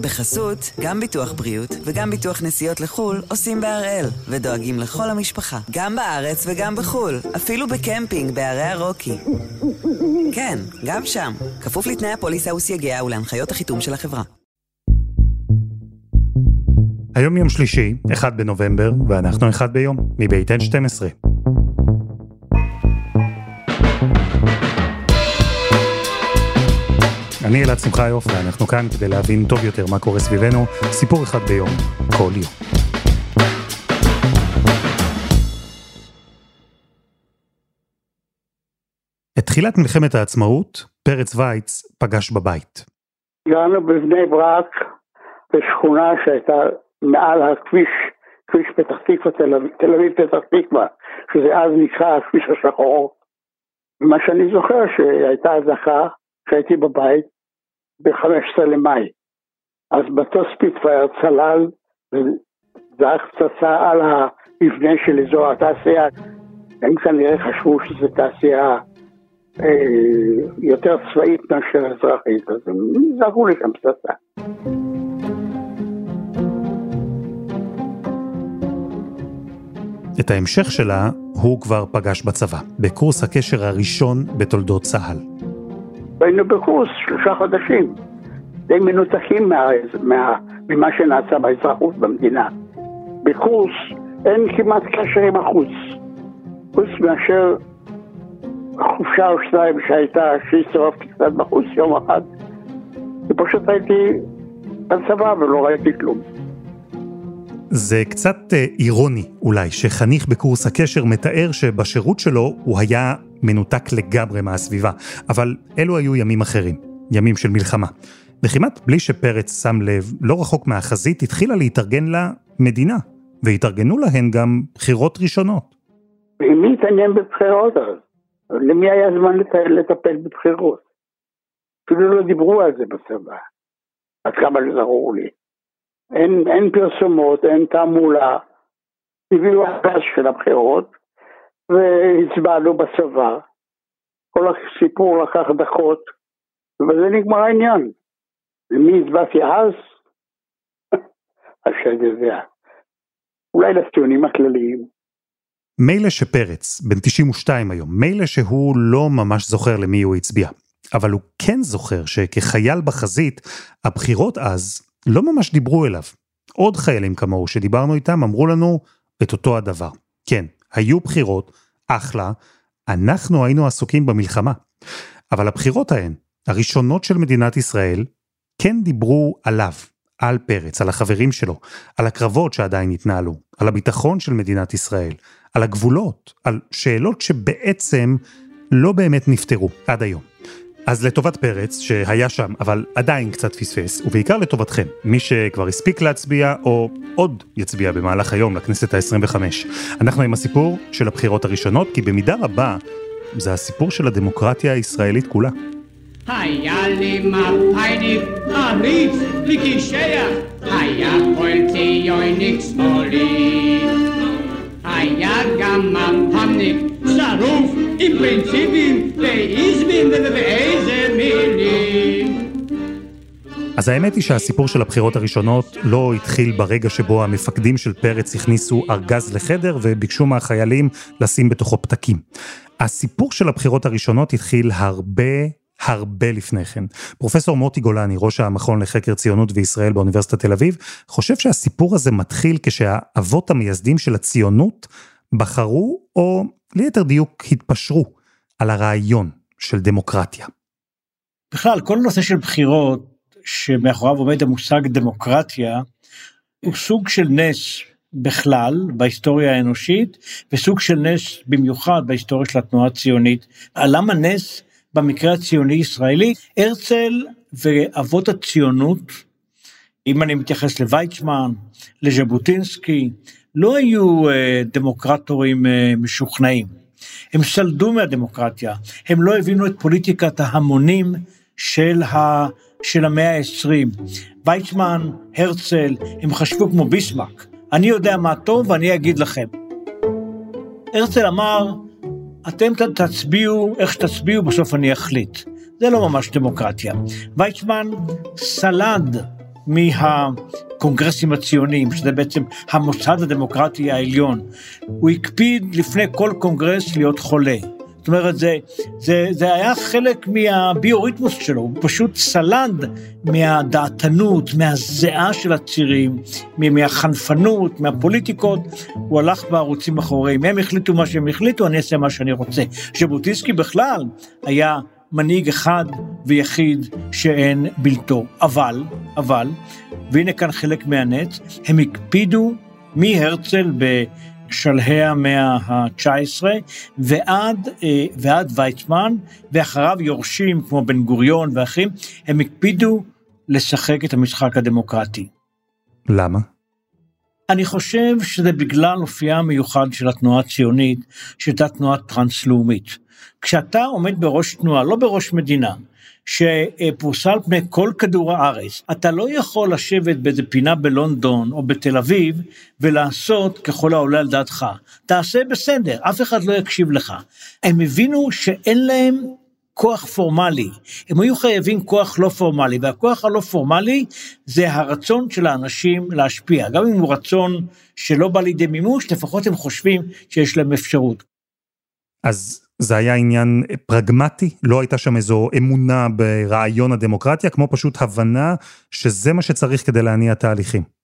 בחסות, גם ביטוח בריאות וגם ביטוח נסיעות לחו"ל עושים בהראל, ודואגים לכל המשפחה, גם בארץ וגם בחו"ל, אפילו בקמפינג בערי הרוקי. כן, גם שם, כפוף לתנאי הפוליסה וסייגיה ולהנחיות החיתום של החברה. היום יום שלישי, 1 בנובמבר, ואנחנו אחד ביום, מבית N12. אני אלעד שמחיוף, ואנחנו כאן כדי להבין טוב יותר מה קורה סביבנו, סיפור אחד ביום, כל יום. את תחילת מלחמת העצמאות, פרץ וייץ פגש בבית. גרנו בבני ברק, בשכונה שהייתה מעל הכביש, כביש פתח תקווה, תל אביב פתח תקווה, שזה אז נקרא הכביש השחור. מה שאני זוכר שהייתה אזעקה, כשהייתי בבית, ב-15 למאי. אז מטוס ספיטפייר צלל וזרק פצצה על המבנה של אזור התעשייה. הם כנראה חשבו שזו תעשייה אה, יותר צבאית מאשר אזרחית, אז הם זרקו לשם פצצה. את ההמשך שלה הוא כבר פגש בצבא, בקורס הקשר הראשון בתולדות צה"ל. היינו בקורס שלושה חודשים, די מנותקים מה, מה, ממה שנעשה באזרחות במדינה. בקורס אין כמעט קשר עם החוץ, חוץ מאשר חופשה או שניים שהייתה, שהסתובבתי קצת בחוץ יום אחד, ופשוט הייתי בצבא ולא ראיתי כלום. זה קצת אה, אירוני אולי, שחניך בקורס הקשר מתאר שבשירות שלו הוא היה מנותק לגמרי מהסביבה, אבל אלו היו ימים אחרים, ימים של מלחמה. וכמעט בלי שפרץ שם לב, לא רחוק מהחזית התחילה להתארגן לה מדינה, והתארגנו להן גם בחירות ראשונות. מי התעניין בבחירות אז? למי היה זמן לטפל בבחירות? אפילו לא דיברו על זה בצבא, עד כמה זכור לי. אין, אין פרסומות, אין תעמולה. הביאו הפס של הבחירות והצבענו בצבא. כל הסיפור לקח דקות, ובזה נגמר העניין. למי הצבעתי אז? השד יודע. אולי לציונים הכלליים. מילא שפרץ, בן 92 היום, מילא שהוא לא ממש זוכר למי הוא הצביע, אבל הוא כן זוכר שכחייל בחזית, הבחירות אז לא ממש דיברו אליו. עוד חיילים כמוהו שדיברנו איתם אמרו לנו את אותו הדבר. כן, היו בחירות, אחלה, אנחנו היינו עסוקים במלחמה. אבל הבחירות ההן, הראשונות של מדינת ישראל, כן דיברו עליו, על פרץ, על החברים שלו, על הקרבות שעדיין התנהלו, על הביטחון של מדינת ישראל, על הגבולות, על שאלות שבעצם לא באמת נפתרו עד היום. אז לטובת פרץ, שהיה שם, אבל עדיין קצת פספס, ובעיקר לטובתכם, מי שכבר הספיק להצביע, או עוד יצביע במהלך היום לכנסת ה-25. אנחנו עם הסיפור של הבחירות הראשונות, כי במידה רבה, זה הסיפור של הדמוקרטיה הישראלית כולה. היה לי מפאיניק אמיץ וקישח, היה פועל ציוניק שמאלי. היה גם מפ"מניק שרוף עם פרינציפים ואיזמים ואיזה מילים. אז האמת היא שהסיפור של הבחירות הראשונות לא התחיל ברגע שבו המפקדים של פרץ הכניסו ארגז לחדר וביקשו מהחיילים לשים בתוכו פתקים. הסיפור של הבחירות הראשונות התחיל הרבה הרבה לפני כן. פרופסור מוטי גולני, ראש המכון לחקר ציונות וישראל באוניברסיטת תל אביב, חושב שהסיפור הזה מתחיל כשהאבות המייסדים של הציונות בחרו, או ליתר דיוק התפשרו, על הרעיון של דמוקרטיה. בכלל, כל נושא של בחירות שמאחוריו עומד המושג דמוקרטיה, הוא סוג של נס בכלל בהיסטוריה האנושית, וסוג של נס במיוחד בהיסטוריה של התנועה הציונית. למה נס? במקרה הציוני-ישראלי, הרצל ואבות הציונות, אם אני מתייחס לוויצמן, לז'בוטינסקי, לא היו אה, דמוקרטורים אה, משוכנעים. הם סלדו מהדמוקרטיה, הם לא הבינו את פוליטיקת ההמונים של, ה, של המאה ה-20. ויצמן, הרצל, הם חשבו כמו ביסמק, אני יודע מה טוב ואני אגיד לכם. הרצל אמר, אתם תצביעו איך שתצביעו, בסוף אני אחליט. זה לא ממש דמוקרטיה. ויצמן סלד מהקונגרסים הציוניים, שזה בעצם המוסד הדמוקרטי העליון. הוא הקפיד לפני כל קונגרס להיות חולה. זאת אומרת, זה, זה, זה היה חלק מהביוריתמוס שלו, הוא פשוט סלד מהדעתנות, מהזיעה של הצירים, מהחנפנות, מהפוליטיקות, הוא הלך בערוצים אחוריים, הם החליטו מה שהם החליטו, אני אעשה מה שאני רוצה. ז'בוטינסקי בכלל היה מנהיג אחד ויחיד שאין בלתו, אבל, אבל, והנה כאן חלק מהנץ, הם הקפידו מהרצל ב... שלהי המאה ה-19 ועד, אה, ועד ויצמן, ואחריו יורשים כמו בן גוריון ואחרים, הם הקפידו לשחק את המשחק הדמוקרטי. למה? אני חושב שזה בגלל אופייה המיוחד של התנועה הציונית, שהייתה תנועה טרנס-לאומית. כשאתה עומד בראש תנועה, לא בראש מדינה, שפורסה על פני כל כדור הארץ. אתה לא יכול לשבת באיזה פינה בלונדון או בתל אביב ולעשות ככל העולה על דעתך. תעשה בסדר, אף אחד לא יקשיב לך. הם הבינו שאין להם כוח פורמלי, הם היו חייבים כוח לא פורמלי, והכוח הלא פורמלי זה הרצון של האנשים להשפיע, גם אם הוא רצון שלא בא לידי מימוש, לפחות הם חושבים שיש להם אפשרות. אז זה היה עניין פרגמטי? לא הייתה שם איזו אמונה ברעיון הדמוקרטיה, כמו פשוט הבנה שזה מה שצריך כדי להניע תהליכים.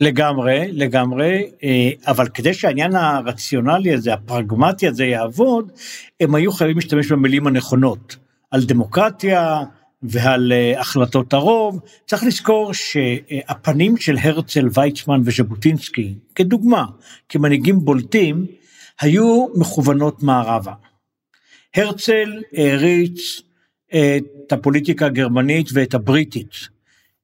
לגמרי, לגמרי, אה, אבל כדי שהעניין הרציונלי הזה, הפרגמטי הזה יעבוד, הם היו חייבים להשתמש במילים הנכונות, על דמוקרטיה ועל אה, החלטות הרוב. צריך לזכור שהפנים של הרצל, ויצמן וז'בוטינסקי, כדוגמה, כמנהיגים בולטים, היו מכוונות מערבה. הרצל העריץ את הפוליטיקה הגרמנית ואת הבריטית.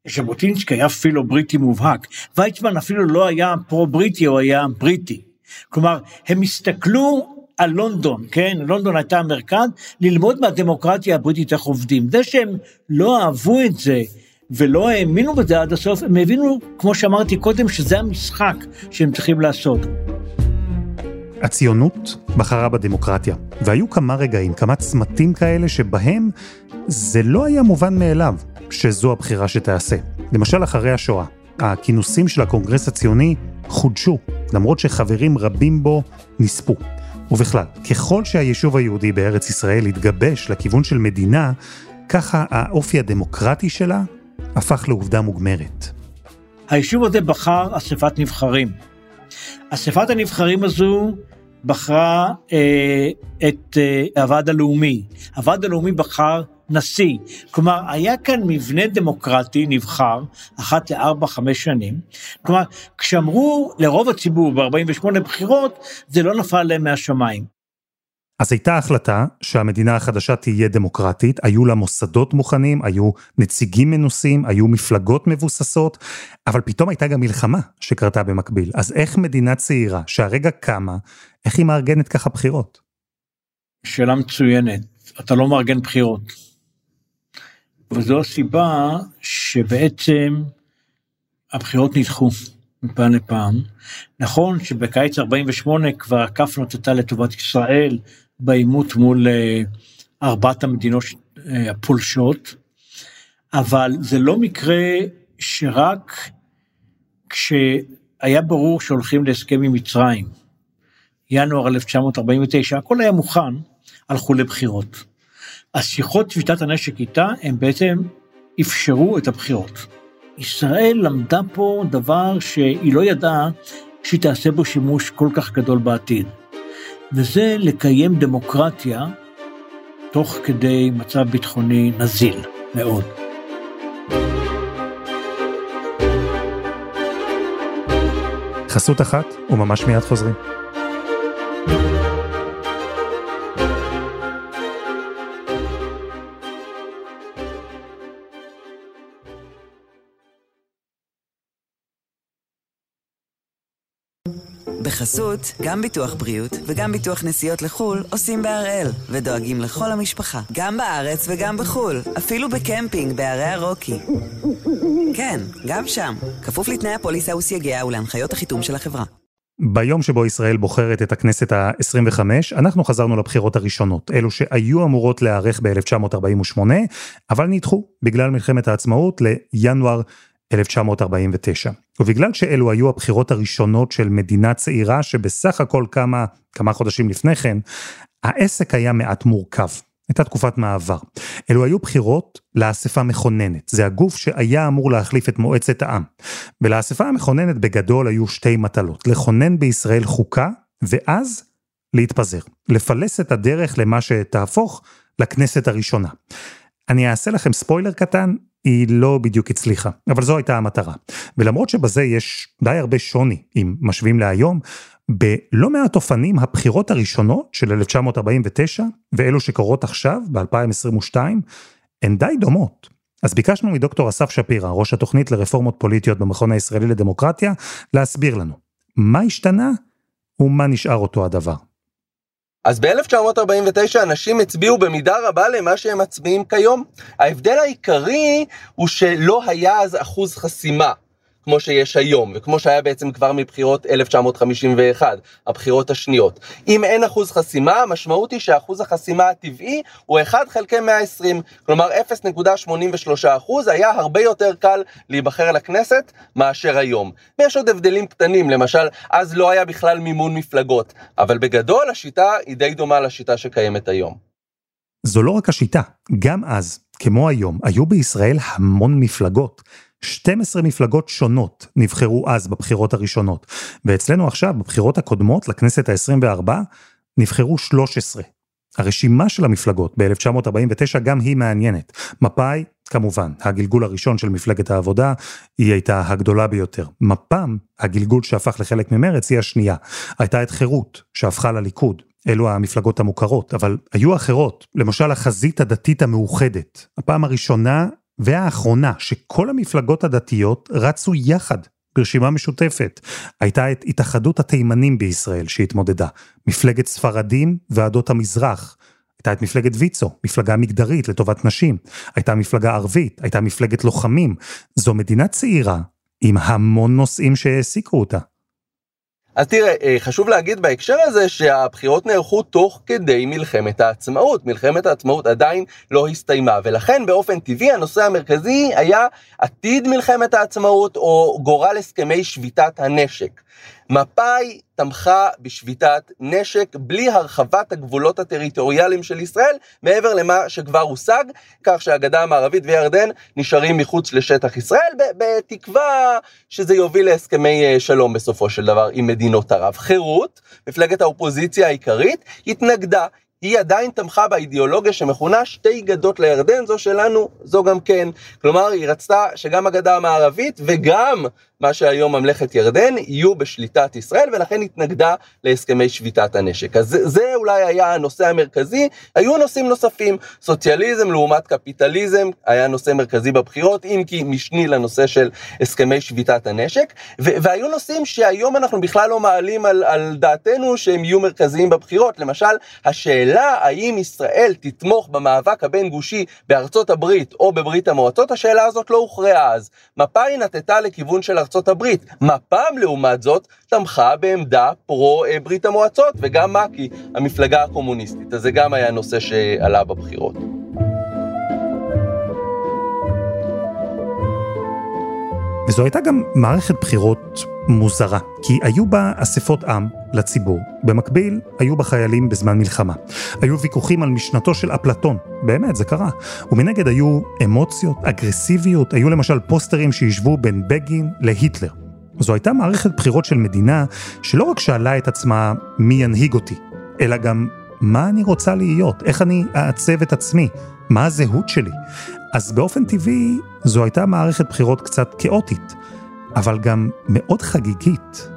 ז'בוטינסקי היה אפילו בריטי מובהק, ויצמן אפילו לא היה פרו-בריטי, הוא היה בריטי. כלומר, הם הסתכלו על לונדון, כן? לונדון הייתה המרכז, ללמוד מהדמוקרטיה הבריטית איך עובדים. זה שהם לא אהבו את זה ולא האמינו בזה עד הסוף, הם הבינו, כמו שאמרתי קודם, שזה המשחק שהם צריכים לעשות. הציונות בחרה בדמוקרטיה, והיו כמה רגעים, כמה צמתים כאלה שבהם זה לא היה מובן מאליו שזו הבחירה שתעשה. למשל אחרי השואה, הכינוסים של הקונגרס הציוני חודשו, למרות שחברים רבים בו נספו. ובכלל, ככל שהיישוב היהודי בארץ ישראל התגבש לכיוון של מדינה, ככה האופי הדמוקרטי שלה הפך לעובדה מוגמרת. היישוב הזה בחר אספת נבחרים. אספת הנבחרים הזו בחרה אה, את אה, הוועד הלאומי. הוועד הלאומי בחר נשיא. כלומר, היה כאן מבנה דמוקרטי נבחר, אחת לארבע, חמש שנים. כלומר, כשאמרו לרוב הציבור ב-48 בחירות, זה לא נפל להם מהשמיים. אז הייתה החלטה שהמדינה החדשה תהיה דמוקרטית, היו לה מוסדות מוכנים, היו נציגים מנוסים, היו מפלגות מבוססות, אבל פתאום הייתה גם מלחמה שקרתה במקביל. אז איך מדינה צעירה, שהרגע קמה, איך היא מארגנת ככה בחירות? שאלה מצוינת, אתה לא מארגן בחירות. וזו הסיבה שבעצם הבחירות נדחו מפעם לפעם. נכון שבקיץ 48 כבר הכף נוטטה לטובת ישראל, בעימות מול אה, ארבעת המדינות אה, הפולשות, אבל זה לא מקרה שרק כשהיה ברור שהולכים להסכם עם מצרים, ינואר 1949, הכל היה מוכן, הלכו לבחירות. השיחות שביתת הנשק איתה, הם בעצם אפשרו את הבחירות. ישראל למדה פה דבר שהיא לא ידעה שהיא תעשה בו שימוש כל כך גדול בעתיד. וזה לקיים דמוקרטיה תוך כדי מצב ביטחוני נזיל מאוד. חסות אחת וממש מיד חוזרים. בחסות, גם ביטוח בריאות וגם ביטוח נסיעות לחו"ל עושים בהראל, ודואגים לכל המשפחה, גם בארץ וגם בחו"ל, אפילו בקמפינג בערי הרוקי. כן, גם שם, כפוף לתנאי הפוליסה וסייגיה ולהנחיות החיתום של החברה. ביום שבו ישראל בוחרת את הכנסת ה-25, אנחנו חזרנו לבחירות הראשונות, אלו שהיו אמורות להיערך ב-1948, אבל נדחו בגלל מלחמת העצמאות לינואר 1949. ובגלל שאלו היו הבחירות הראשונות של מדינה צעירה שבסך הכל כמה, כמה חודשים לפני כן, העסק היה מעט מורכב. הייתה תקופת מעבר. אלו היו בחירות לאספה מכוננת. זה הגוף שהיה אמור להחליף את מועצת העם. ולאספה המכוננת בגדול היו שתי מטלות. לכונן בישראל חוקה, ואז להתפזר. לפלס את הדרך למה שתהפוך לכנסת הראשונה. אני אעשה לכם ספוילר קטן, היא לא בדיוק הצליחה, אבל זו הייתה המטרה. ולמרות שבזה יש די הרבה שוני, אם משווים להיום, בלא מעט אופנים הבחירות הראשונות של 1949 ואלו שקורות עכשיו, ב-2022, הן די דומות. אז ביקשנו מדוקטור אסף שפירא, ראש התוכנית לרפורמות פוליטיות במכון הישראלי לדמוקרטיה, להסביר לנו מה השתנה ומה נשאר אותו הדבר. אז ב-1949 אנשים הצביעו במידה רבה למה שהם מצביעים כיום. ההבדל העיקרי הוא שלא היה אז אחוז חסימה. כמו שיש היום, וכמו שהיה בעצם כבר מבחירות 1951, הבחירות השניות. אם אין אחוז חסימה, המשמעות היא שאחוז החסימה הטבעי הוא 1 חלקי 120, כלומר 0.83 אחוז, היה הרבה יותר קל להיבחר לכנסת מאשר היום. ויש עוד הבדלים קטנים, למשל, אז לא היה בכלל מימון מפלגות, אבל בגדול השיטה היא די דומה לשיטה שקיימת היום. זו לא רק השיטה, גם אז, כמו היום, היו בישראל המון מפלגות. 12 מפלגות שונות נבחרו אז בבחירות הראשונות, ואצלנו עכשיו, בבחירות הקודמות לכנסת ה-24, נבחרו 13. הרשימה של המפלגות ב-1949 גם היא מעניינת. מפא"י, כמובן, הגלגול הראשון של מפלגת העבודה, היא הייתה הגדולה ביותר. מפ"ם, הגלגול שהפך לחלק ממרץ, היא השנייה. הייתה את חירות, שהפכה לליכוד. אלו המפלגות המוכרות, אבל היו אחרות, למשל החזית הדתית המאוחדת. הפעם הראשונה והאחרונה שכל המפלגות הדתיות רצו יחד ברשימה משותפת. הייתה את התאחדות התימנים בישראל שהתמודדה, מפלגת ספרדים ועדות המזרח. הייתה את מפלגת ויצו, מפלגה מגדרית לטובת נשים. הייתה מפלגה ערבית, הייתה מפלגת לוחמים. זו מדינה צעירה עם המון נושאים שהעסיקו אותה. אז תראה, אה, חשוב להגיד בהקשר הזה שהבחירות נערכו תוך כדי מלחמת העצמאות. מלחמת העצמאות עדיין לא הסתיימה, ולכן באופן טבעי הנושא המרכזי היה עתיד מלחמת העצמאות או גורל הסכמי שביתת הנשק. מפא"י תמכה בשביתת נשק בלי הרחבת הגבולות הטריטוריאליים של ישראל מעבר למה שכבר הושג, כך שהגדה המערבית וירדן נשארים מחוץ לשטח ישראל, בתקווה שזה יוביל להסכמי אה, שלום בסופו של דבר עם מדינות ערב. חירות, מפלגת האופוזיציה העיקרית, התנגדה. היא עדיין תמכה באידיאולוגיה שמכונה שתי גדות לירדן, זו שלנו, זו גם כן. כלומר, היא רצתה שגם הגדה המערבית וגם מה שהיום ממלכת ירדן, יהיו בשליטת ישראל, ולכן התנגדה להסכמי שביתת הנשק. אז זה, זה אולי היה הנושא המרכזי. היו נושאים נוספים, סוציאליזם לעומת קפיטליזם, היה נושא מרכזי בבחירות, אם כי משני לנושא של הסכמי שביתת הנשק, ו- והיו נושאים שהיום אנחנו בכלל לא מעלים על, על דעתנו שהם יהיו מרכזיים בבחירות. למשל, השאלה האם ישראל תתמוך במאבק הבין גושי בארצות הברית או בברית המועצות, השאלה הזאת לא הוכרעה אז. מפא"י נטטה לכיוון של ארצות הברית. מפ"ם לעומת זאת תמכה בעמדה פרו אה, המועצות וגם מק"י, המפלגה הקומוניסטית. אז זה גם היה נושא שעלה בבחירות. וזו הייתה גם מערכת בחירות מוזרה, כי היו בה אספות עם לציבור. במקביל, היו בה חיילים בזמן מלחמה. היו ויכוחים על משנתו של אפלטון, באמת, זה קרה. ומנגד היו אמוציות, אגרסיביות, היו למשל פוסטרים שהשוו בין בגין להיטלר. זו הייתה מערכת בחירות של מדינה שלא רק שאלה את עצמה מי ינהיג אותי, אלא גם מה אני רוצה להיות, איך אני אעצב את עצמי, מה הזהות שלי. אז באופן טבעי זו הייתה מערכת בחירות קצת כאוטית, אבל גם מאוד חגיגית.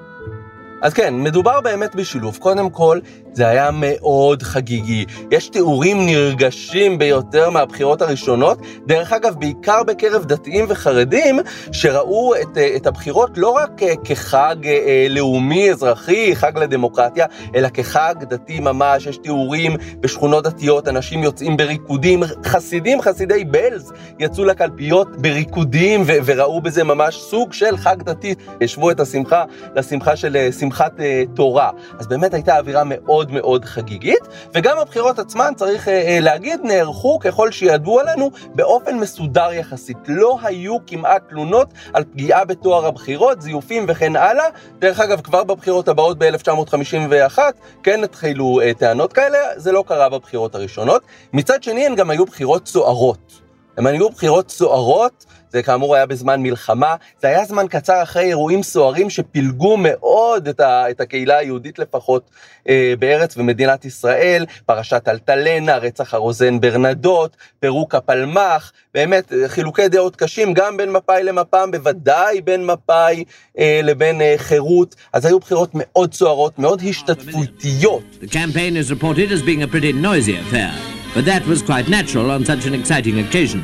אז כן, מדובר באמת בשילוב. קודם כל, זה היה מאוד חגיגי. יש תיאורים נרגשים ביותר מהבחירות הראשונות, דרך אגב, בעיקר בקרב דתיים וחרדים, שראו את, אה, את הבחירות לא רק אה, כחג אה, לאומי, אזרחי, חג לדמוקרטיה, אלא כחג דתי ממש. יש תיאורים בשכונות דתיות, אנשים יוצאים בריקודים, חסידים, חסידי בלז, יצאו לקלפיות בריקודים ו- וראו בזה ממש סוג של חג דתי. השוו את השמחה לשמחה של שמחת אה, תורה. אז באמת הייתה אווירה מאוד מאוד חגיגית, וגם הבחירות עצמן, צריך אה, אה, להגיד, נערכו ככל שידוע לנו באופן מסודר יחסית. לא היו כמעט תלונות על פגיעה בטוהר הבחירות, זיופים וכן הלאה. דרך אגב, כבר בבחירות הבאות ב-1951, כן התחילו אה, טענות כאלה, זה לא קרה בבחירות הראשונות. מצד שני, הן גם היו בחירות סוערות. הן היו בחירות סוערות, זה כאמור היה בזמן מלחמה, זה היה זמן קצר אחרי אירועים סוערים שפילגו מאוד את, ה, את הקהילה היהודית לפחות אה, בארץ ומדינת ישראל, פרשת אלטלנה, רצח הרוזן ברנדות, פירוק הפלמ"ח, באמת חילוקי דעות קשים גם בין מפא"י למפ"ם, בוודאי בין מפא"י אה, לבין אה, חירות, אז היו בחירות מאוד סוערות, מאוד השתתפותיות. The campaign is reported as being a pretty noisy affair. but that was quite natural on such an exciting occasion.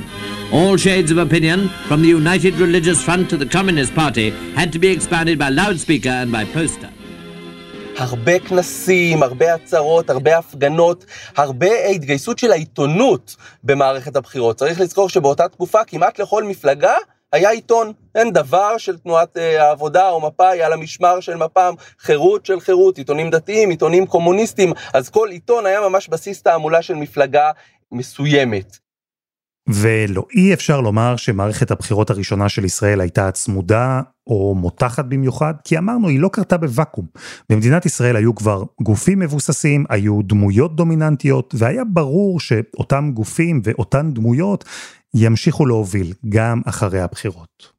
All shades of opinion, from the United Religious Front to the Communist Party, had to be expounded by loudspeaker and by poster. הרבה כנסים, הרבה הצהרות, הרבה הפגנות, הרבה התגייסות של העיתונות במערכת הבחירות. צריך לזכור שבאותה תקופה כמעט לכל מפלגה היה עיתון, אין דבר של תנועת אה, העבודה או מפא"י על המשמר של מפ"ם, חירות של חירות, עיתונים דתיים, עיתונים קומוניסטיים, אז כל עיתון היה ממש בסיס תעמולה של מפלגה מסוימת. ולא, אי אפשר לומר שמערכת הבחירות הראשונה של ישראל הייתה צמודה או מותחת במיוחד, כי אמרנו, היא לא קרתה בוואקום. במדינת ישראל היו כבר גופים מבוססים, היו דמויות דומיננטיות, והיה ברור שאותם גופים ואותן דמויות ימשיכו להוביל גם אחרי הבחירות.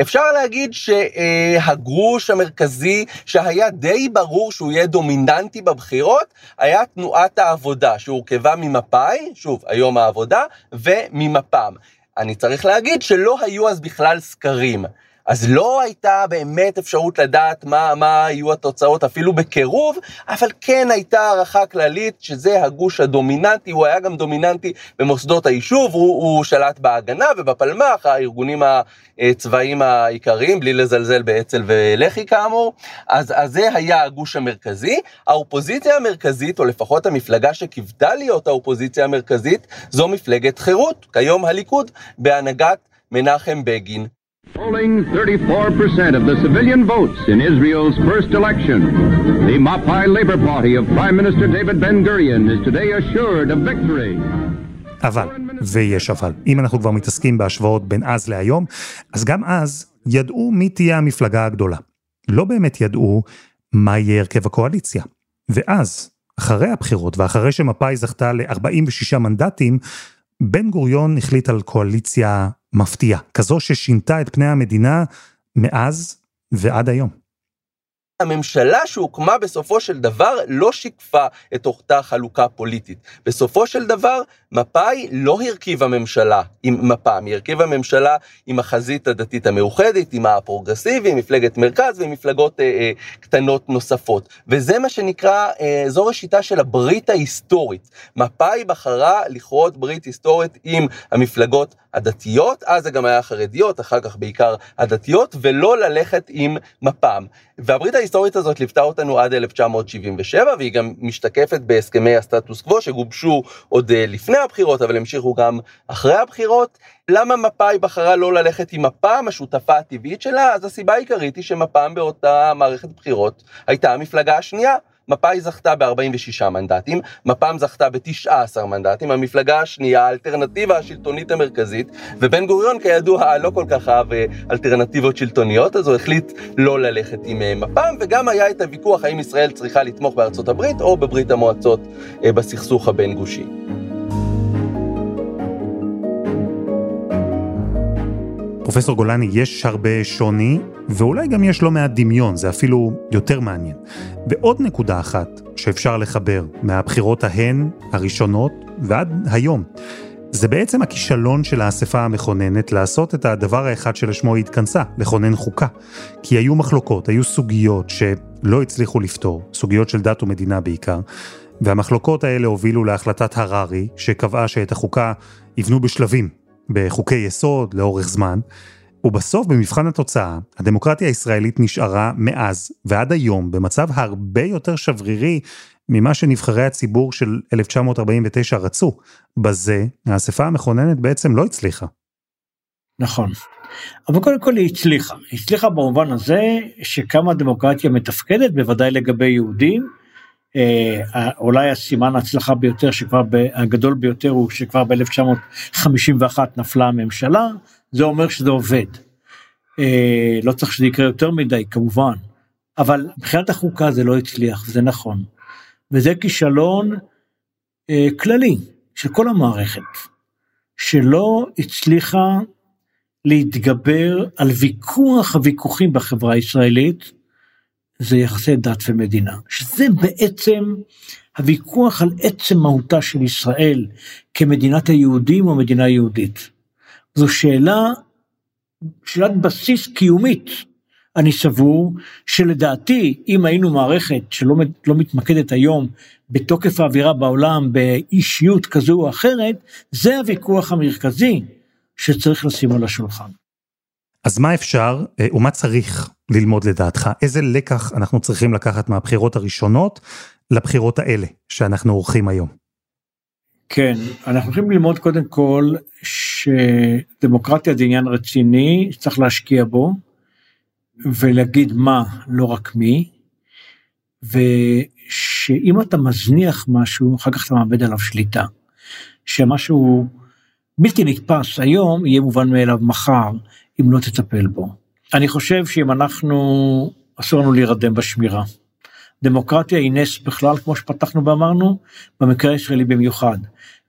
אפשר להגיד שהגרוש המרכזי שהיה די ברור שהוא יהיה דומיננטי בבחירות, היה תנועת העבודה, שהורכבה ממפא"י, שוב, היום העבודה, וממפ"ם. אני צריך להגיד שלא היו אז בכלל סקרים. אז לא הייתה באמת אפשרות לדעת מה, מה יהיו התוצאות אפילו בקירוב, אבל כן הייתה הערכה כללית שזה הגוש הדומיננטי, הוא היה גם דומיננטי במוסדות היישוב, הוא, הוא שלט בהגנה ובפלמ"ח, הארגונים הצבאיים העיקריים, בלי לזלזל באצ"ל ולח"י כאמור, אז, אז זה היה הגוש המרכזי. האופוזיציה המרכזית, או לפחות המפלגה שקיוותה להיות האופוזיציה המרכזית, זו מפלגת חירות, כיום הליכוד, בהנהגת מנחם בגין. Polling 34% of the civilian votes in Israel's first election. The Mapai Labor Party of Prime Minister David Ben-Gurion is today assured of victory. אבל, ויש אבל, אם אנחנו כבר מתעסקים בהשוואות בין אז להיום, אז גם אז ידעו מי תהיה המפלגה הגדולה. לא באמת ידעו מה יהיה הרכב הקואליציה. ואז, אחרי הבחירות ואחרי שמפא"י זכתה ל-46 מנדטים, בן גוריון החליט על קואליציה מפתיעה, כזו ששינתה את פני המדינה מאז ועד היום. הממשלה שהוקמה בסופו של דבר לא שיקפה את אותה חלוקה פוליטית. בסופו של דבר, מפא"י לא הרכיבה ממשלה עם מפ"ם, היא הרכיבה ממשלה עם החזית הדתית המאוחדת, עם הפרוגרסיבי, מפלגת מרכז ומפלגות אה, אה, קטנות נוספות. וזה מה שנקרא, אה, זו ראשיתה של הברית ההיסטורית. מפא"י בחרה לכרות ברית היסטורית עם המפלגות הדתיות, אז זה גם היה חרדיות, אחר כך בעיקר הדתיות, ולא ללכת עם מפ"ם. והברית ההיסטורית הזאת ליוותה אותנו עד 1977, והיא גם משתקפת בהסכמי הסטטוס קוו שגובשו עוד אה, לפני הבחירות, אבל המשיכו גם אחרי הבחירות. למה מפא"י בחרה לא ללכת עם מפ"ם, השותפה הטבעית שלה? אז הסיבה העיקרית היא שמפ"ם באותה מערכת בחירות הייתה המפלגה השנייה. מפא"י זכתה ב-46 מנדטים, מפ"ם זכתה ב-19 מנדטים, המפלגה השנייה, האלטרנטיבה השלטונית המרכזית, ובן גוריון כידוע לא כל כך אהב אה, אלטרנטיבות שלטוניות, אז הוא החליט לא ללכת עם אה, מפ"ם, וגם היה את הוויכוח האם ישראל צריכה לתמוך בארצות הברית או בברית המועצות אה, בסכסוך הבין גושי. פרופסור גולני, יש הרבה שוני, ואולי גם יש לא מעט דמיון, זה אפילו יותר מעניין. ועוד נקודה אחת שאפשר לחבר מהבחירות ההן, הראשונות, ועד היום, זה בעצם הכישלון של האספה המכוננת לעשות את הדבר האחד שלשמו היא התכנסה, לכונן חוקה. כי היו מחלוקות, היו סוגיות שלא הצליחו לפתור, סוגיות של דת ומדינה בעיקר, והמחלוקות האלה הובילו להחלטת הררי, שקבעה שאת החוקה יבנו בשלבים, בחוקי יסוד לאורך זמן, ובסוף במבחן התוצאה, הדמוקרטיה הישראלית נשארה מאז ועד היום במצב הרבה יותר שברירי ממה שנבחרי הציבור של 1949 רצו. בזה, האספה המכוננת בעצם לא הצליחה. נכון. אבל קודם כל היא הצליחה. היא הצליחה במובן הזה שקמה דמוקרטיה מתפקדת, בוודאי לגבי יהודים. אה, אולי הסימן ההצלחה ביותר, שכבר, הגדול ביותר הוא שכבר ב-1951 נפלה הממשלה, זה אומר שזה עובד. אה, לא צריך שזה יקרה יותר מדי כמובן, אבל מבחינת החוקה זה לא הצליח, זה נכון. וזה כישלון אה, כללי של כל המערכת, שלא הצליחה להתגבר על ויכוח הוויכוחים בחברה הישראלית, זה יחסי דת ומדינה, שזה בעצם הוויכוח על עצם מהותה של ישראל כמדינת היהודים או מדינה יהודית. זו שאלה, שאלת בסיס קיומית. אני סבור שלדעתי אם היינו מערכת שלא לא מתמקדת היום בתוקף האווירה בעולם באישיות כזו או אחרת, זה הוויכוח המרכזי שצריך לשים על השולחן. אז מה אפשר אה, ומה צריך ללמוד לדעתך? איזה לקח אנחנו צריכים לקחת מהבחירות הראשונות לבחירות האלה שאנחנו עורכים היום? כן, אנחנו צריכים ללמוד קודם כל שדמוקרטיה זה עניין רציני, שצריך להשקיע בו, ולהגיד מה, לא רק מי, ושאם אתה מזניח משהו, אחר כך אתה מאבד עליו שליטה. שמשהו בלתי נתפס היום, יהיה מובן מאליו מחר, אם לא תטפל בו. אני חושב שאם אנחנו, אסור לנו להירדם בשמירה. דמוקרטיה היא נס בכלל, כמו שפתחנו ואמרנו, במקרה הישראלי במיוחד.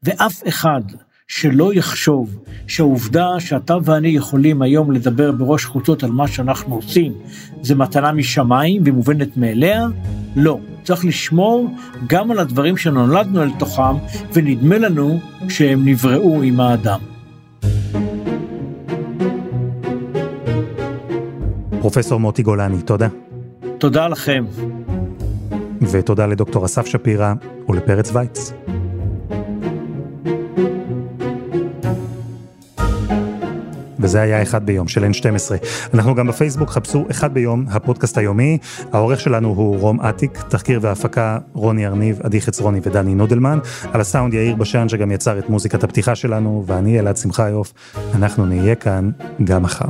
ואף אחד שלא יחשוב שהעובדה שאתה ואני יכולים היום לדבר בראש חוצות על מה שאנחנו עושים, זה מתנה משמיים ומובנת מאליה, לא. צריך לשמור גם על הדברים שנולדנו אל תוכם, ונדמה לנו שהם נבראו עם האדם. פרופסור מוטי גולני, תודה. תודה לכם. ותודה לדוקטור אסף שפירא ולפרץ וייץ. וזה היה אחד ביום של N12. אנחנו גם בפייסבוק, חפשו אחד ביום, הפודקאסט היומי. העורך שלנו הוא רום אטיק, תחקיר והפקה רוני ארניב, עדי חצרוני ודני נודלמן. על הסאונד יאיר בשן שגם יצר את מוזיקת הפתיחה שלנו, ואני אלעד שמחיוף. אנחנו נהיה כאן גם מחר.